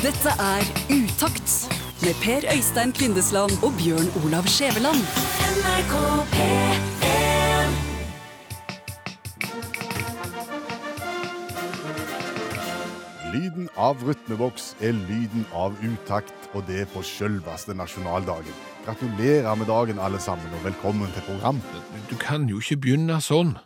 Dette er Utakt med Per Øystein Kvindesland og Bjørn Olav Skjæveland. NRK P1. Lyden av rytmeboks er lyden av utakt, og det på sjølveste nasjonaldagen. Gratulerer med dagen, alle sammen, og velkommen til program. Du kan jo ikke begynne sånn.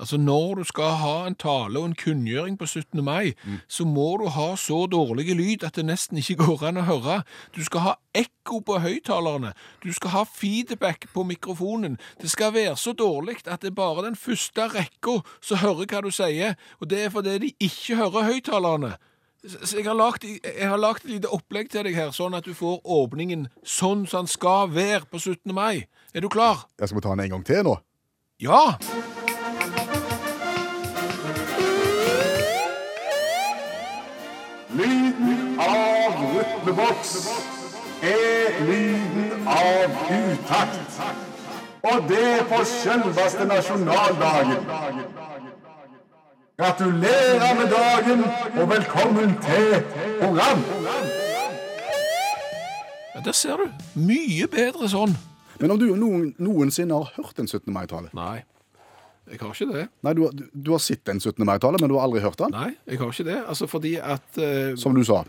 Altså, Når du skal ha en tale og en kunngjøring på 17. mai, så må du ha så dårlig lyd at det nesten ikke går an å høre. Du skal ha ekko på høyttalerne. Du skal ha feedback på mikrofonen. Det skal være så dårlig at det er bare den første rekka som hører hva du sier, og det er fordi de ikke hører høyttalerne. Så jeg har lagt, jeg har lagt et lite opplegg til deg her, sånn at du får åpningen sånn som den skal være på 17. mai. Er du klar? Jeg skal vi ta den en gang til nå? Ja! Av rytmeboks er lyden av utakt. Og det på selveste nasjonaldagen. Gratulerer med dagen, og velkommen til program. ja! Der ser du. Mye bedre sånn. Men om du noen, noensinne har hørt en 17. mai-tale? Nei, jeg har ikke det. Nei, du, du har sett en 17. mai-tale, men du har aldri hørt den? Nei, jeg har ikke det. Altså fordi at eh, Som du sa.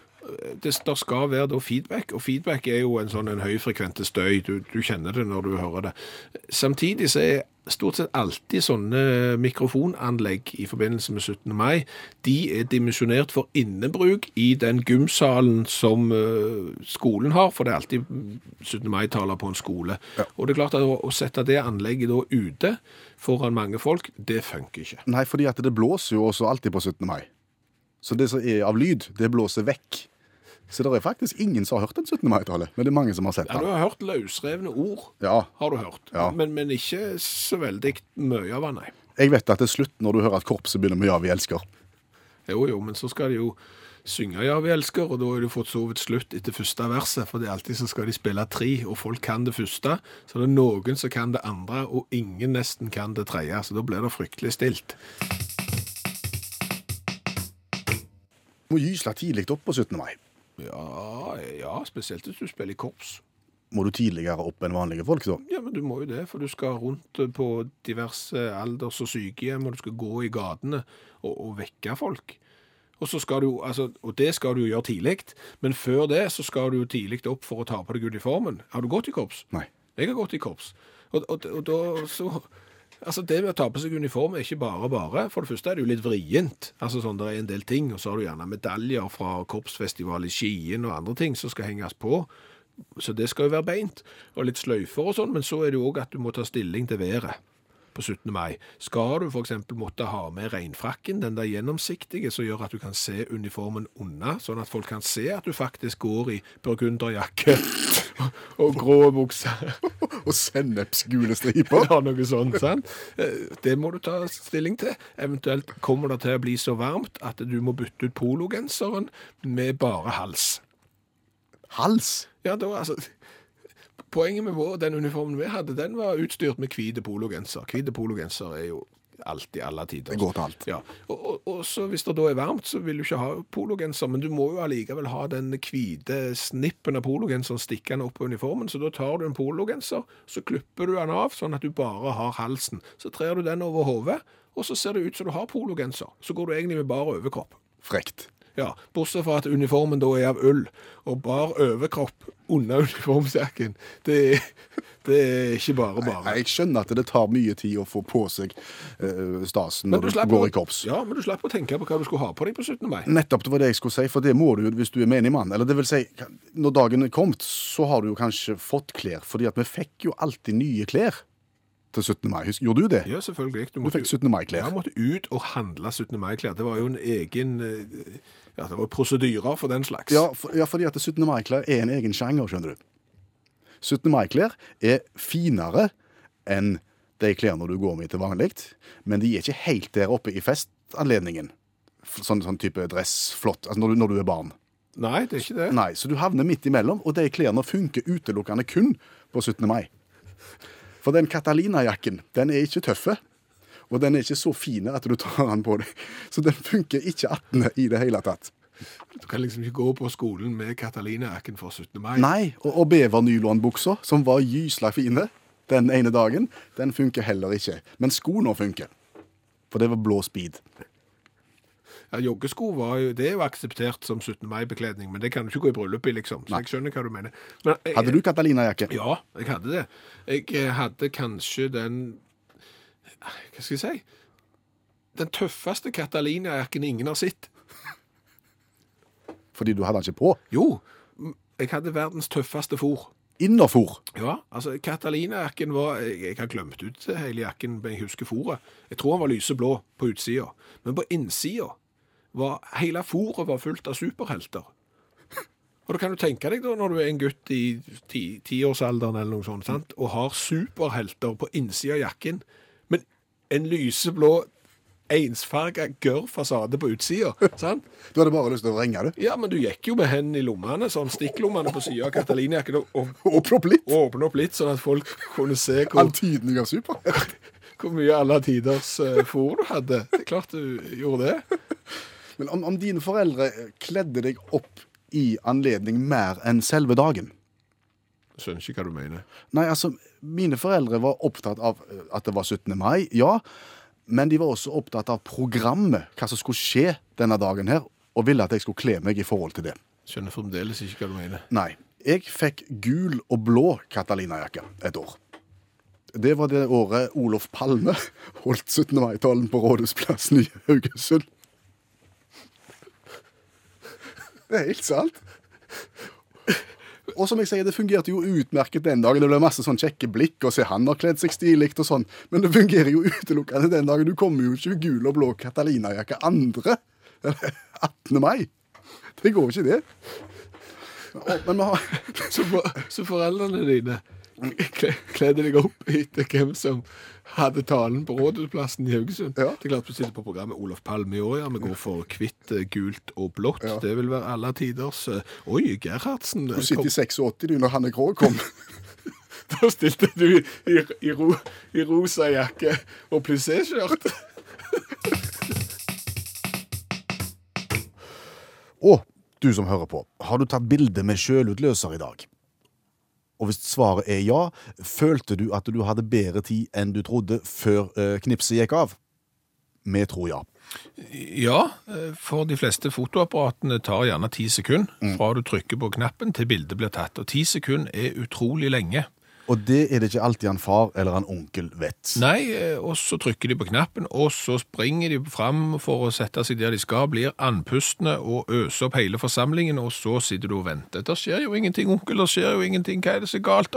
Det, det skal være da feedback, og feedback er jo en sånn en høyfrekvente støy. Du, du kjenner det når du hører det. Samtidig så er stort sett alltid sånne mikrofonanlegg i forbindelse med 17. mai, de er dimensjonert for innebruk i den gymsalen som eh, skolen har, for det er alltid 17. mai-taler på en skole. Og det er klart at å sette det anlegget da ute foran mange folk, det funker ikke. Nei, fordi at det blåser jo også alltid på 17. mai. Så det som er av lyd, det blåser vekk. Så det er faktisk ingen som har hørt en 17. mai-tale, men det er mange som har sett den. Ja, du har hørt løsrevne ord, Ja, har du hørt, Ja. men, men ikke så veldig mye av den, nei. jeg vet at til slutt, når du hører at korpset begynner med Ja, vi elsker, Jo, jo, men så skal de jo synge Ja, vi elsker, og da har de fått så vidt slutt etter første verset, for det er alltid så skal de spille tre, og folk kan det første, så det er noen som kan det andre, og ingen nesten kan det tredje, så da blir det fryktelig stilt. må gysle tidlig opp på 17. mai. Ja, ja, spesielt hvis du spiller i korps. Må du tidligere opp enn vanlige folk, da? Ja, men du må jo det, for du skal rundt på diverse alders- og sykehjem, og du skal gå i gatene og, og vekke folk. Og, så skal du, altså, og det skal du jo gjøre tidlig, men før det så skal du jo tidlig opp for å ta på deg uniformen. Har du gått i korps? Nei. Jeg har gått i korps. Og, og, og da så Altså, det med å ta på seg uniform er ikke bare bare. For det første er det jo litt vrient. Altså sånn, Det er en del ting, og så har du gjerne medaljer fra korpsfestival i Skien og andre ting som skal henges på. Så det skal jo være beint, og litt sløyfer og sånn, men så er det jo òg at du må ta stilling til været på 17. mai. Skal du f.eks. måtte ha med regnfrakken, den der gjennomsiktige, som gjør at du kan se uniformen unna, sånn at folk kan se at du faktisk går i burgunderjakke og grå bukser. Og sennepsgule striper. Ja, noe sånt, sant? Eh, Det må du ta stilling til. Eventuelt kommer det til å bli så varmt at du må bytte ut pologenseren med bare hals. Hals. Ja, da, altså... Poenget med vår, den uniformen vi hadde, den var utstyrt med hvit pologenser. Hvit pologenser er jo alltid alle tider. Det går til alt. Ja, og, og, og så hvis det da er varmt, så vil du ikke ha pologenser, men du må jo allikevel ha den hvite snippen av pologenseren stikkende opp på uniformen, så da tar du en pologenser, så klipper du den av, sånn at du bare har halsen. Så trer du den over hodet, og så ser det ut som du har pologenser. Så går du egentlig med bare overkropp. Frekt. Ja, bortsett fra at uniformen da er av ull, og bar overkropp under uniformsekken. Det, det er ikke bare bare. Nei, Jeg skjønner at det tar mye tid å få på seg uh, stasen når du, du går å- i korps. Ja, men du slapp å tenke på hva du skulle ha på deg på 17. mai. Nettopp, det var det jeg skulle si, for det må du jo hvis du er menig mann. Eller det vil si, når dagen er kommet, så har du jo kanskje fått klær, fordi at vi fikk jo alltid nye klær til 17. mai. Gjorde du det? Ja, selvfølgelig. Du fikk 17. mai-klær. Jeg måtte ut og handle 17. mai-klær. Det var jo en egen eh, Ja, det var prosedyrer for den slags. Ja, for, ja, fordi at 17. mai-klær er en egen sjanger, skjønner du. 17. mai-klær er finere enn de klærne du går med til vanlig, men de er ikke helt der oppe i festanledningen. Sånn, sånn type dress, flott, altså når du, når du er barn. Nei, det er ikke det. Nei, så du havner midt imellom, og de klærne funker utelukkende kun på 17. mai. For den Catalina-jakken, den er ikke tøffe. Og den er ikke så fin at du tar den på deg. Så den funker ikke 18. i det hele tatt. Du kan liksom ikke gå på skolen med Catalina-jakken for 17. mai. Nei, og, og bevernylonbuksa, som var gysla fine den ene dagen, den funker heller ikke. Men skoene funker. For det var blå speed. Ja, Joggesko var jo, det er jo akseptert som 17. mai-bekledning, men det kan du ikke gå i bryllup i, liksom. Så Nei. jeg skjønner hva du mener. Men, jeg, Hadde du Catalina-jakke? Ja, jeg hadde det. Jeg eh, hadde kanskje den Hva skal jeg si? Den tøffeste Catalina-jakken ingen har sett. Fordi du hadde den ikke på? Jo, jeg hadde verdens tøffeste fôr. Innerfòr? Ja, altså Catalina-jakken var Jeg, jeg har glemt ut hele jakken, men jeg husker fôret. Jeg tror han var lyseblå på utsida, men på innsida var hele fôret var fullt av superhelter. Og da kan du tenke deg da, når du er en gutt i ti- tiårsalderen eller noe sånt, sant? og har superhelter på innsida av jakken, en lyseblå, ensfarga gørr-fasade på utsida. sant? Du hadde bare lyst til å ringe, det. Ja, men du gikk jo med hendene i lommene, sånn stikklommene på sida av Catalina-jakken, og, og Åpne opp litt. åpne opp litt, sånn at folk kunne se hvor, Antydning av super. hvor mye alle tiders uh, fôr du hadde. Det er klart du gjorde det. Men om, om dine foreldre kledde deg opp i anledning mer enn selve dagen? Skjønner ikke hva du mener. Nei, altså, mine foreldre var opptatt av eh, at det var 17. mai, ja. Men de var også opptatt av programmet, hva som skulle skje denne dagen her, og ville at jeg skulle kle meg i forhold til det. Skjønner fremdeles ikke hva du mener. Nei. Jeg fikk gul og blå Catalina-jakke et år. Det var det året Olof Palme holdt 17. mai-talen på Rådhusplassen i Haugesund. Det er helt sant. Og som jeg sier, det fungerte jo utmerket den dagen. Det ble masse sånn kjekke blikk, og se han har kledd seg stilig og sånn. Men det fungerer jo utelukkende den dagen. Du kommer jo ikke i gul og blå Catalina-jakke andre. 18. mai. Det går ikke, det. Men vi har Så, for, så foreldrene dine kledde deg opp etter hvem som hadde talen på Rådhusplassen i Haugesund. Ja. Det er klart vi sitter på programmet Olof Palme i år, ja. Vi går for hvitt, eh, gult og blått. Ja. Det vil være alle tiders eh, Oi, Gerhardsen. Du eh, sitter kom- i 86 du når Hanne Krogh kom. Da stilte du i, i, ro, i rosa jakke og plissé-skjørt. Og du som hører på, har du tatt bilde med sjølutløser i dag? Og hvis svaret er ja, følte du at du hadde bedre tid enn du trodde før eh, knipset gikk av? Vi tror ja. Ja, eh, for de fleste fotoapparatene tar gjerne ti sekunder fra du trykker på knappen til bildet blir tatt. Og ti sekunder er utrolig lenge. Og det er det ikke alltid en far eller en onkel vet. Nei, eh, og så trykker de på knappen, og så springer de fram for å sette seg der de skal, blir andpustne og øser opp hele forsamlingen, og så sitter du og venter. Det skjer jo ingenting, onkel, det skjer jo ingenting, hva er det så galt?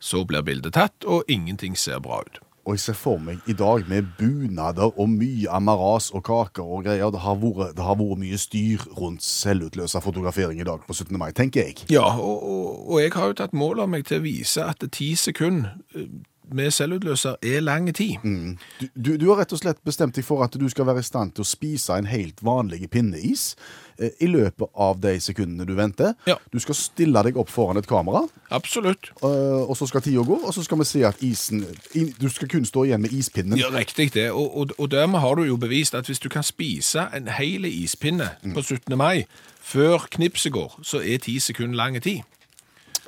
Så blir bildet tatt, og ingenting ser bra ut. Og jeg ser for meg i dag med bunader og mye amaras og kaker og greier. Det har vært, det har vært mye styr rundt selvutløsa fotografering i dag på 17. mai, tenker jeg. Ja, og, og, og jeg har jo tatt mål av meg til å vise at ti sekunder eh, med selvutløser er lang tid. Du, du, du har rett og slett bestemt deg for at du skal være i stand til å spise en helt vanlig pinneis eh, i løpet av de sekundene du venter. Ja. Du skal stille deg opp foran et kamera, Absolutt. eh, og så skal tida gå, og så skal vi se at isen in, Du skal kun stå igjen med ispinnen. Ja, riktig det. Og, og, og dermed har du jo bevist at hvis du kan spise en hel ispinne på 17. mai før knipset går, så er ti sekunder lang tid.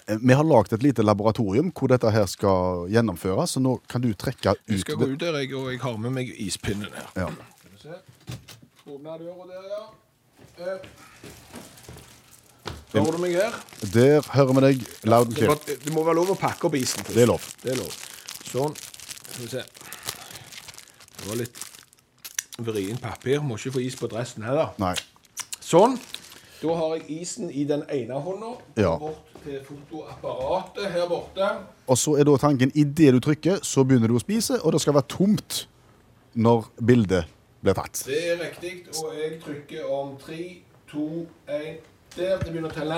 Vi har lagd et lite laboratorium hvor dette her skal gjennomføres, så nå kan du trekke ut Jeg skal gå ut der, jeg, og jeg har med meg ispinnen her. Ja. Skal vi se. Åpne døra der, ja. Der. Hører du meg her? Der hører vi deg loud and clear. det må være lov å pakke opp isen. Det er lov. Det er lov. Sånn. Skal vi se. Det var litt vrient papir. Må ikke få is på dressen heller. Nei. Sånn. Da har jeg isen i den ene hånda. Ja. Bort til fotoapparatet her borte. Og så er da tanken idet du trykker, så begynner du å spise, og det skal være tomt når bildet blir tatt. Det er riktig, og jeg trykker om tre, to, én Der. Det begynner å telle.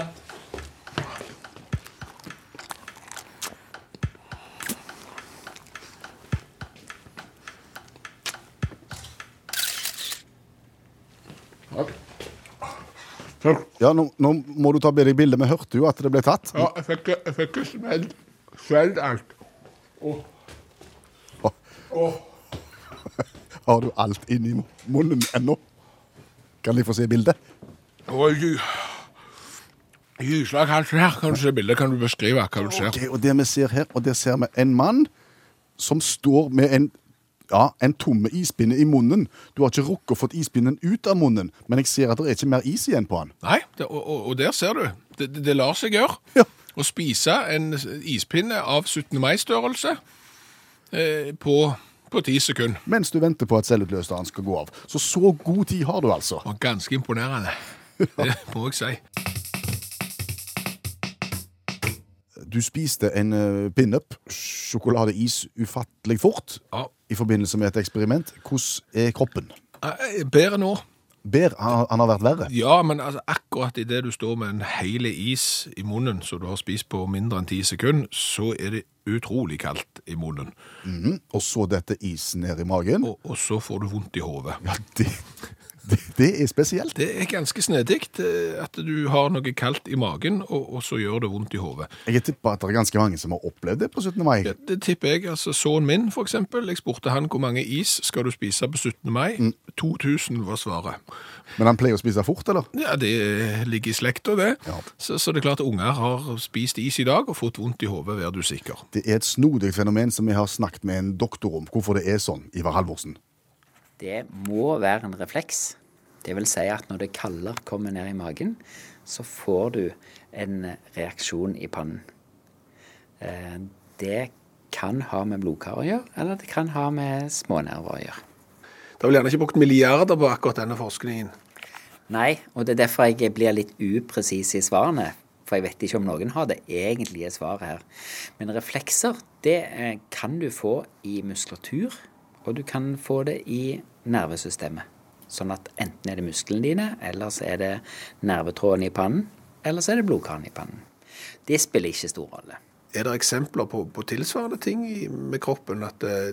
Ja, nå, nå må du ta bedre bilde. Vi hørte jo at det ble tatt. Ja, jeg fikk, jeg fikk smelt, smelt alt. Oh. Oh. Har du alt inni munnen ennå? Kan de få se bildet? Og gysla her. Kan du se bildet? Kan du beskrive hva du ser? Ok, og det vi ser her, og der ser vi en mann som står med en ja, en tomme ispinne i munnen. Du har ikke rukket å få ispinnen ut av munnen, men jeg ser at det er ikke mer is igjen på han. Nei, det, og, og der ser du. Det, det, det lar seg gjøre. Ja. Å spise en ispinne av 17. mai-størrelse eh, på, på 10 sekunder. Mens du venter på at selvutløseren skal gå av. Så så god tid har du altså. Og ganske imponerende. Det må jeg si. Du spiste en uh, pinup, sjokoladeis, ufattelig fort Ja. i forbindelse med et eksperiment. Hvordan er kroppen? Eh, Bedre nå. Ber, han, han har vært verre. Ja, men altså, akkurat idet du står med en hel is i munnen, som du har spist på mindre enn ti sekunder, så er det utrolig kaldt i munnen. Mhm. Og så dette isen ned i magen. Og, og så får du vondt i hodet. Ja, det, det, er spesielt. Det er ganske snedig at du har noe kaldt i magen, og, og så gjør det vondt i hodet. Jeg tipper at det er ganske mange som har opplevd det på 17. mai. Det, det tipper jeg. altså Sønnen min, for eksempel. Jeg spurte han hvor mange is skal du spise på 17. mai. 2000 var svaret. Men han pleier å spise fort, eller? Ja, det ligger i slekta, det. Ja. Så, så det er klart at unger har spist is i dag og fått vondt i hodet, vær du sikker. Det er et snodig fenomen som vi har snakket med en doktor om. Hvorfor det er sånn, Ivar Halvorsen. Det må være en refleks. Det vil si at når det kalde kommer ned i magen, så får du en reaksjon i pannen. Eh, Det kan ha med blodkar å gjøre, eller det kan ha med smånerver å gjøre. Det har vel gjerne ikke brukt milliarder på akkurat denne forskningen. Nei, og det er derfor jeg blir litt upresis i svarene. For jeg vet ikke om noen har det egentlige svaret her. Men reflekser, det eh, kan du få i muskulatur, og du kan få det i nervesystemet. Sånn at enten er det musklene dine, eller så er det nervetråden i pannen, eller så er det blodkaren i pannen. Det spiller ikke stor rolle. Er det eksempler på, på tilsvarende ting i, med kroppen? At uh,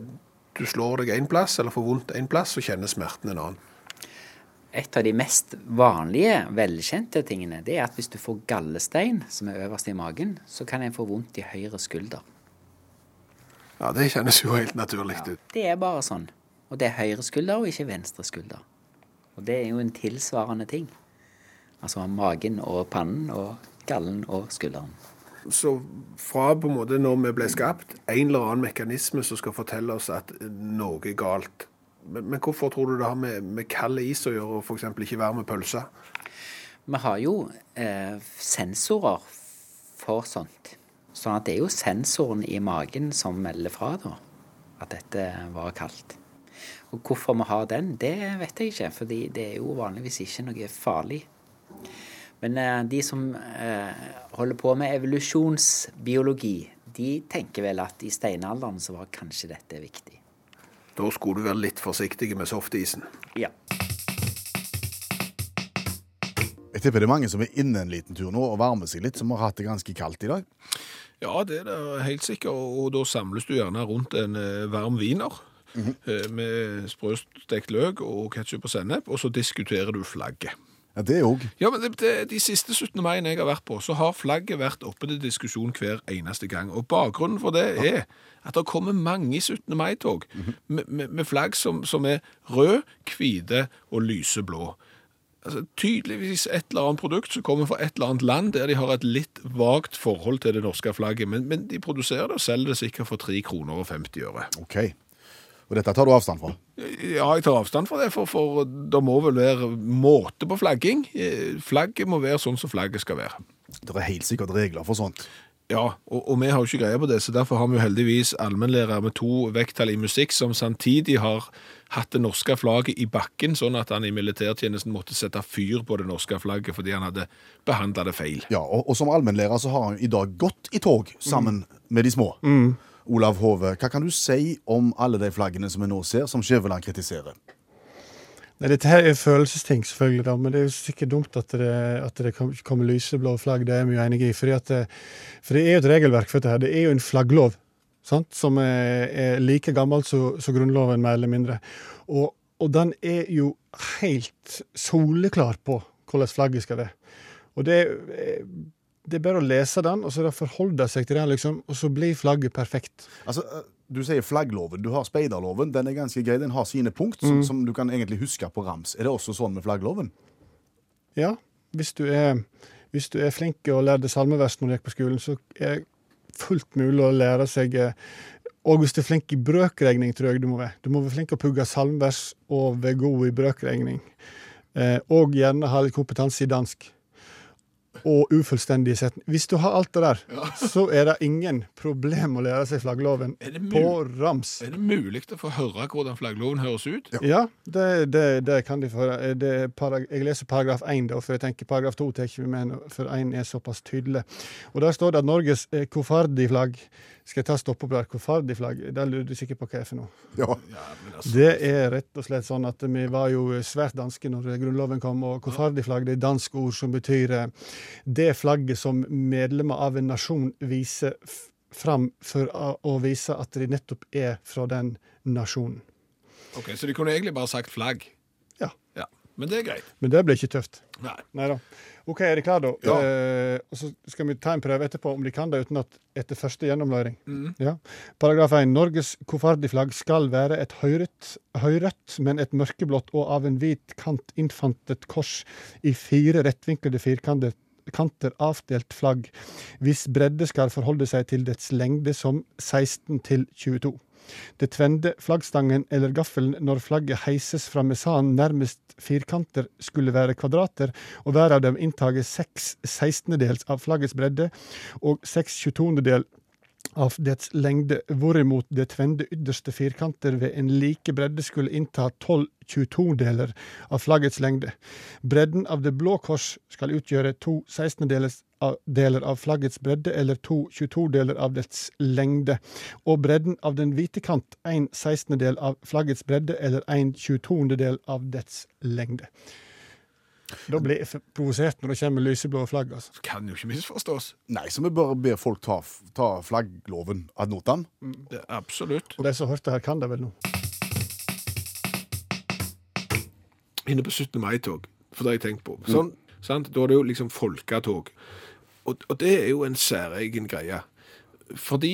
du slår deg én plass, eller får vondt én plass, og kjenner smerten en annen? Et av de mest vanlige, velkjente tingene, det er at hvis du får gallestein, som er øverst i magen, så kan en få vondt i høyre skulder. Ja, det kjennes jo helt naturlig ut. Det er bare sånn. Og det er høyre skulder og ikke venstre skulder. Og det er jo en tilsvarende ting. Altså magen og pannen og gallen og skulderen. Så fra på en måte når vi ble skapt, en eller annen mekanisme som skal fortelle oss at noe er galt. Men, men hvorfor tror du det har med, med kald is å gjøre, og f.eks. ikke være med pølse? Vi har jo eh, sensorer for sånt. Sånn at det er jo sensoren i magen som melder fra da, at dette var kaldt. Og hvorfor vi har den, det vet jeg ikke, fordi det er jo vanligvis ikke noe farlig. Men eh, de som eh, holder på med evolusjonsbiologi, de tenker vel at i steinalderen så var kanskje dette viktig. Da skulle du være litt forsiktig med softisen. Ja. Jeg tipper det er mange som er inne en liten tur nå og varmer seg litt, som har hatt det ganske kaldt i dag. Ja, det er det helt sikkert, og og da samles du gjerne rundt en eh, varm wiener eh, med sprøstekt løk og ketsjup og sennep, og så diskuterer du flagget. Ja, det òg. Ja, men det, det, De siste 17. maiene jeg har vært på, så har flagget vært oppe til diskusjon hver eneste gang. Og Bakgrunnen for det er at det kommer mange 17. mai-tog med, med, med flagg som, som er rød, hvite og lyseblå. Altså, tydeligvis et eller annet produkt som kommer fra et eller annet land der de har et litt vagt forhold til det norske flagget, men, men de produserer det og selger det sikkert for 3 kroner og 50 øre. OK. Og dette tar du avstand fra? Ja, jeg tar avstand fra det, for, for det må vel være måte på flagging. Flagget må være sånn som flagget skal være. Det er helt sikkert regler for sånt. Ja, og, og vi har jo ikke greie på det, så derfor har vi jo heldigvis allmennlærer med to vekttall i musikk som samtidig har hatt det norske flagget i bakken, sånn at han i militærtjenesten måtte sette fyr på det norske flagget fordi han hadde behandla det feil. Ja, og, og som allmennlærer så har han i dag gått i tog sammen med de små. Olav Hove, hva kan du si om alle de flaggene som vi nå ser, som Skjæveland kritiserer? Nei, Dette her er følelsesting, selvfølgelig, da, men det er jo sikkert dumt at det, at det kommer lyseblå flagg. Det er vi jo enige i. Fordi at for det er jo et regelverk for dette. her. Det er jo en flagglov sant? som er, er like gammel som Grunnloven, mer eller mindre. Og, og den er jo helt soleklar på hvordan flagget skal være. Og det, er- det er bare å lese den, og så det forholde seg til den, liksom, og så blir flagget perfekt. Altså, eh, Du sier flaggloven. Du har speiderloven. Den er ganske grei. Den har sine punkt som, som du kan egentlig huske på rams. Er det også sånn med flaggloven? Ja, hvis du er, hvis du er flink og lærte salmevers når du gikk på skolen, så er det fullt mulig å lære seg eh, Og hvis du er flink i brøkregning, tror jeg du må være. Du må være flink til å pugge salmevers og være god i brøkregning. Eh, og gjerne ha litt kompetanse i dansk. Og ufullstendige setninger. Hvis du har alt det der, så er det ingen problem å lære seg flaggloven på rams. Er det mulig å få høre hvordan flaggloven høres ut? Ja, det, det, det kan de få. høre. Det er jeg leser paragraf 1, da, for jeg tenker paragraf 2 tar ikke vi med, for 1 er såpass tydelig. Og Der står det at Norges eh, kofardi-flagg Skal jeg ta stoppe på der? Kofardi-flagg, det lurer du sikkert på hva er for noe. Ja. Ja, altså, Det er rett og slett sånn at vi var jo svært danske når Grunnloven kom, og kofardi-flagg det er dansk ord som betyr eh, det flagget som medlemmer av en nasjon viser fram for å vise at de nettopp er fra den nasjonen. ok, Så de kunne egentlig bare sagt flagg? Men det er greit. Men det blir ikke tøft. Nei. Da. OK, er de klare, da? Ja. Eh, og så skal vi ta en prøve etterpå om de kan det uten at etter første gjennomløring. Ja. Paragraf 1. Norges kofardi-flagg skal være et høyrødt, høyrødt, men et mørkeblått og av en hvit kant innfantet kors i fire rettvinklede firkanter kanter avdelt flagg, hvis bredde skal forholde seg til dets lengde som 16 til 22. Det tvende flaggstangen eller gaffelen når flagget heises fra mesanen nærmest firkanter skulle være kvadrater, og hver av dem inntage seks sekstendedels av flaggets bredde og seks tjuetondedel av dets lengde, hvorimot det tvende ytterste firkanter ved en like bredde skulle innta tolv 22-deler av flaggets lengde. Bredden av det blå kors skal utgjøre to 16-deler av, flaggets bredde, eller to 22-deler av dets lengde. Og bredden av den hvite kant en 16-del av flaggets bredde, eller en 22-del av dets lengde. Da blir jeg provosert når det kommer lyseblå flagg. altså. Det kan jo ikke misforstås. Nei, så vi bare ber folk ta, ta flaggloven ad notam. Det, absolutt. Og de som hørte her, kan det vel nå. Inne på 17. mai-tog, for det har jeg tenkt på. Sånn, sant? Da er det jo liksom folketog. Og, og det er jo en særegen greie. Fordi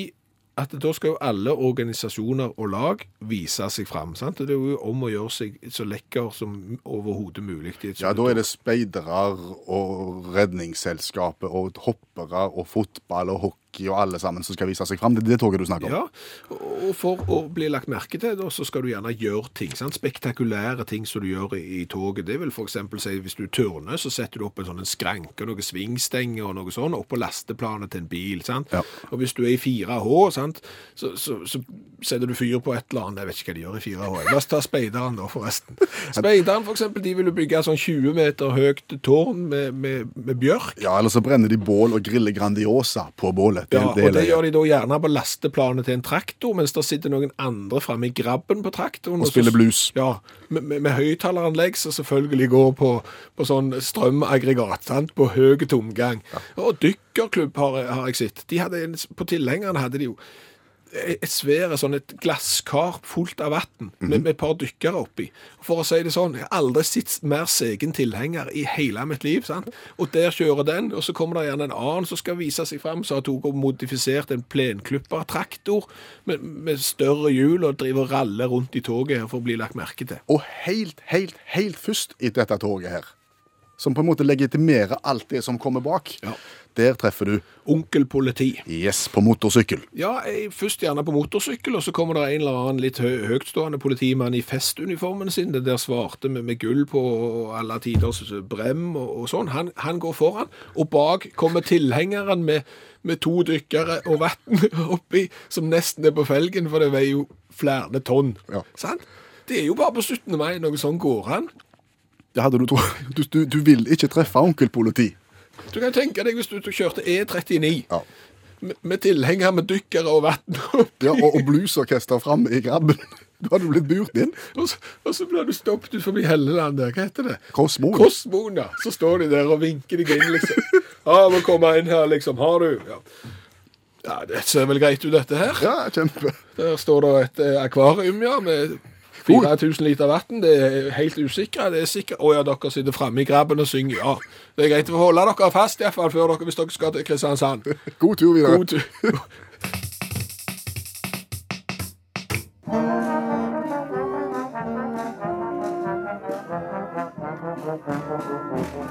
at da skal jo alle organisasjoner og lag vise seg fram. Sant? Det er jo om å gjøre seg så lekker som overhodet mulig. Ja, da er det speidere og Redningsselskapet og hoppere og fotball og hockey og alle sammen som skal vise seg fram. Det er det toget du snakker om. Ja, og for å bli lagt merke til, da, så skal du gjerne gjøre ting. Sant? Spektakulære ting som du gjør i, i toget. Det vil f.eks. si hvis du turner, så setter du opp en sånn skranke, noen svingstenger og noe sånt oppå lasteplanet til en bil. Sant? Ja. Og hvis du er i 4H, sant? Så, så, så setter du fyr på et eller annet. Jeg vet ikke hva de gjør i 4H. La oss ta speideren, da, forresten. Speideren, for eksempel, de vil jo bygge sånn 20 meter høyt tårn med, med, med bjørk. Ja, eller så brenner de bål og griller Grandiosa på bålet. Det, Ja, det og det gjør de da gjerne på lasteplanet til en traktor, mens det sitter noen andre framme i grabben på traktoren. Og spiller blues. Ja, med, med, med høyttaleranlegg som selvfølgelig går på, på sånn strømaggregat, sant? på høy tomgang. Og dykkerklubb har, har jeg sett. De hadde på tilhengerne hadde de jo et svære sånn et glasskar fullt av vann Mhm. med, med et par dykkere oppi. For å si det sånn, jeg har aldri sett mer segen tilhenger i hele mitt liv. sant? Og der kjører den, og så kommer det gjerne en annen som skal vise seg fram, så har tatt og modifisert en plenklippertraktor med, med større hjul og driver og raller rundt i toget her for å bli lagt merke til. Og helt, helt, helt først i dette toget her, som på en måte legitimerer alt det som kommer bak, Ja. der treffer du Onkel politi. Yes på motorsykkel. Ja, jeg, først gjerne på motorsykkel, og så kommer det en eller annen litt hø høytstående politimann i festuniformen sin, det der svarte med, med gull på alle tiders brem og, og sånn. Han, han går foran, og bak kommer tilhengeren med, med to dykkere og vann oppi, som nesten er på felgen, for det veier jo flere tonn. Ja. Sant? Det er jo bare på 17. mai noe sånn går an. Det hadde du, tro du, du, du vil ikke treffe onkel politi. Du kan tenke deg hvis du, du kjørte E39 Ja. med, med tilhenger med dykkere og vann oppi. Ja, og, og bluesorkester framme i grabben. Du hadde blitt burt inn. Og så, og så blir du stoppet ut forbi Helleland der. Hva heter det? Kosmo. Kostmoen, ja. Så står de der og vinker deg inn, liksom. Ja, må komme inn her, liksom. Har du? Ja. ja, det ser vel greit ut, dette her. Ja, kjempe. Der står det et eh, akvarium, ja, med 4000 liter vann. Det er helt usikre. Det er sikkert Å ja, dere sitter framme i grabben og synger. Ja, det er greit å holde dere fast, iallfall, før dere, hvis dere skal til Kristiansand. God tur videre. God tur.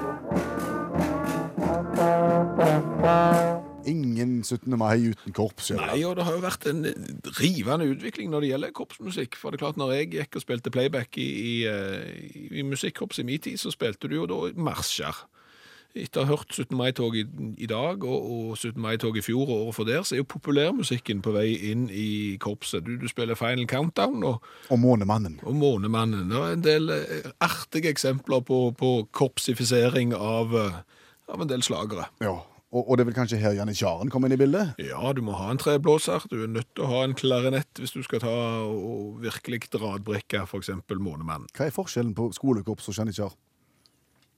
17. mai uten korps. Eller? Nei, og det har jo vært en rivende utvikling når det gjelder korpsmusikk. For det er klart, når jeg gikk og spilte playback i, i, eh, i musikkorps i min tid, så spilte du jo da marsjer. Etter å ha hørt 17. mai-tog i, i dag og, og 17. mai-tog i fjor og året for der, så er jo populærmusikken på vei inn i korpset. Du, du spiller Final Countdown og, Og Månemannen. og Månemannen. Det er en del eh, artige eksempler på, på korpsifisering av, eh, av en del slagere. Ja. Og, og det er vel kanskje her janitsjaren kommer inn i bildet? Ja, du må ha en treblåser, du er nødt til å ha en klarinett hvis du skal ta og virkelig radbrikke, for eksempel Månemannen. Hva er forskjellen på skolekorps og janitsjar?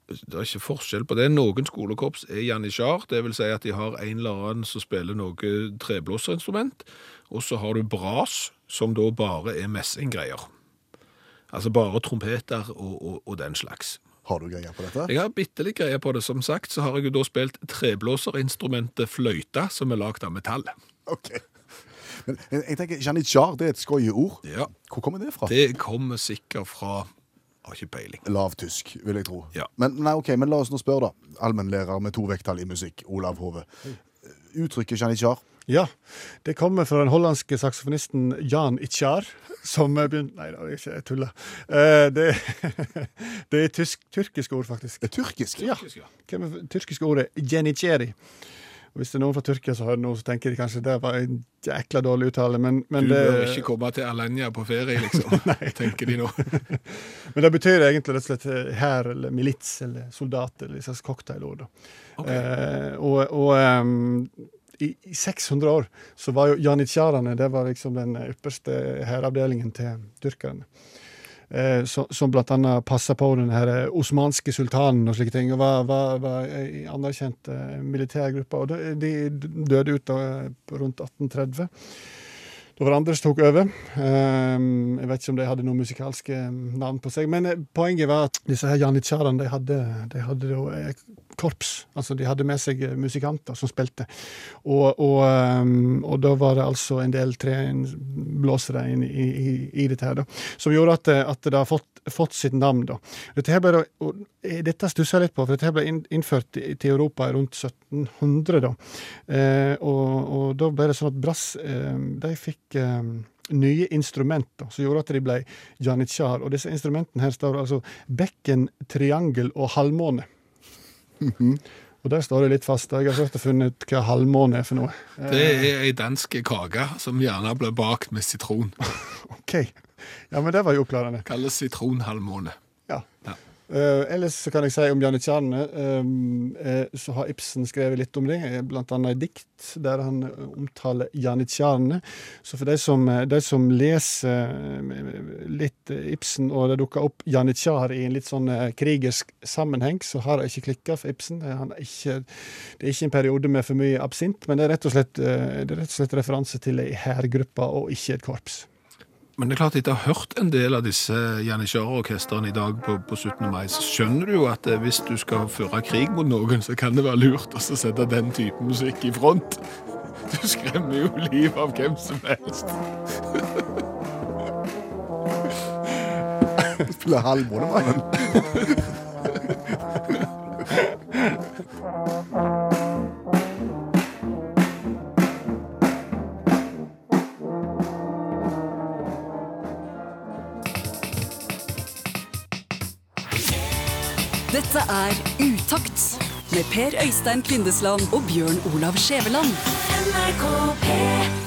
Det er ikke forskjell på det. Noen skolekorps er janitsjar, det vil si at de har en eller annen som spiller noe treblåserinstrument, og så har du bras, som da bare er messinggreier. Altså bare trompeter og, og, og den slags. Har du greier på dette? Jeg har bitte litt greie på det. Som sagt så har jeg jo da spilt treblåserinstrumentet fløyte, som er lagd av metall. Ok. Men jeg, tenker, janitsjar det er et skøye ord. Ja, Hvor kommer det fra? Det kommer sikkert fra Har ikke peiling. Lavtysk, vil jeg tro. Ja. Men, nei, ok, men la oss nå spørre, da. Allmennlærer med to vekttall i musikk, Olav Hove. Uttrykket janitsjar. Ja, det kommer fra den hollandske saksofonisten Jan Itjar, som begynte Nei da, det jeg tuller. Eh, det, det er tysk, tyrkisk ord, faktisk. Det er tyrkisk. Ja. Er det tyrkiske ordet janiceri? Og Hvis det er noen fra Tyrkia som hører noe, så tenker de kanskje det var en jækla dårlig uttale, men, men, Du det, bør ikke komme til Alanya på ferie, liksom. tenker de nå. men det betyr egentlig rett og slett eh, hær eller milits eller soldat eller et slags cocktailord. Okay. Eh, og og ehm, i, i 600 år så var jo janitsjarene det var liksom den ypperste hæravdelingen til tyrkerne. Eh, som blant annet passa på den her eh, osmanske sultanen og slike ting. Og var, var, var ei anerkjent eh, militærgruppe. Og de, de døde ut da, rundt 1830. Da var det andre som tok over. Jeg vet ikke om de hadde noen musikalske navn på seg. Men poenget var at disse her janitsjarene de hadde, de hadde korps. Altså de hadde med seg eh, musikanter som spilte. Og, og, ehm, og da var det altså en del treblåsere inn i, i, i dette her, da. Som gjorde at, det- at det har fått, fått sitt navn, da. Dette her ble, og, eh, dette stusser jeg litt på, for dette ble innført til Europa rundt 1700, da. Eh, og, og da ble det sånn at brass eh, de fikk eh, nye instrumenter som gjorde at de ble janitsjar. Og disse instrumentene her står altså bekken, triangel og halvmåne. Og der står det litt fast. Jeg har å finne ut hva halvmåne er for noe. Eh, Det er ei dansk kake som gjerne blir bakt med sitron. OK. Ja, men det var jo oppklarende. Kalles sitronhalvmåne. Ja. Ja. Eh, ellers kan jeg si om janitsjarene, uh, eh, så har Ibsen skrevet litt om det, eh, blant annet i dikt, der han eh, omtaler janitsjarene. Så for de som, eh, de som leser eh, litt eh, Ibsen, og det dukker opp janitsjar i en litt sånn eh, krigersk sammenheng, så har det ikke klikka for Ibsen. Eh, er ikke, det er ikke en periode med for mye absint, men det er rett og slett, eh, det er rett og slett referanse til ei hærgruppe og ikke et korps. Men det er klart, etter å ha hørt en del av disse janitsjarorkestrene i dag på, på 17. mai, så skjønner du jo at eh, hvis du skal føre krig mot noen, så kan det være lurt å sette den type musikk i front. Du skremmer jo livet av hvem som helst. Spiller halvmånemannen. Dette er Utakt med Per Øystein Kvindesland og Bjørn Olav Skjæveland. NRK P3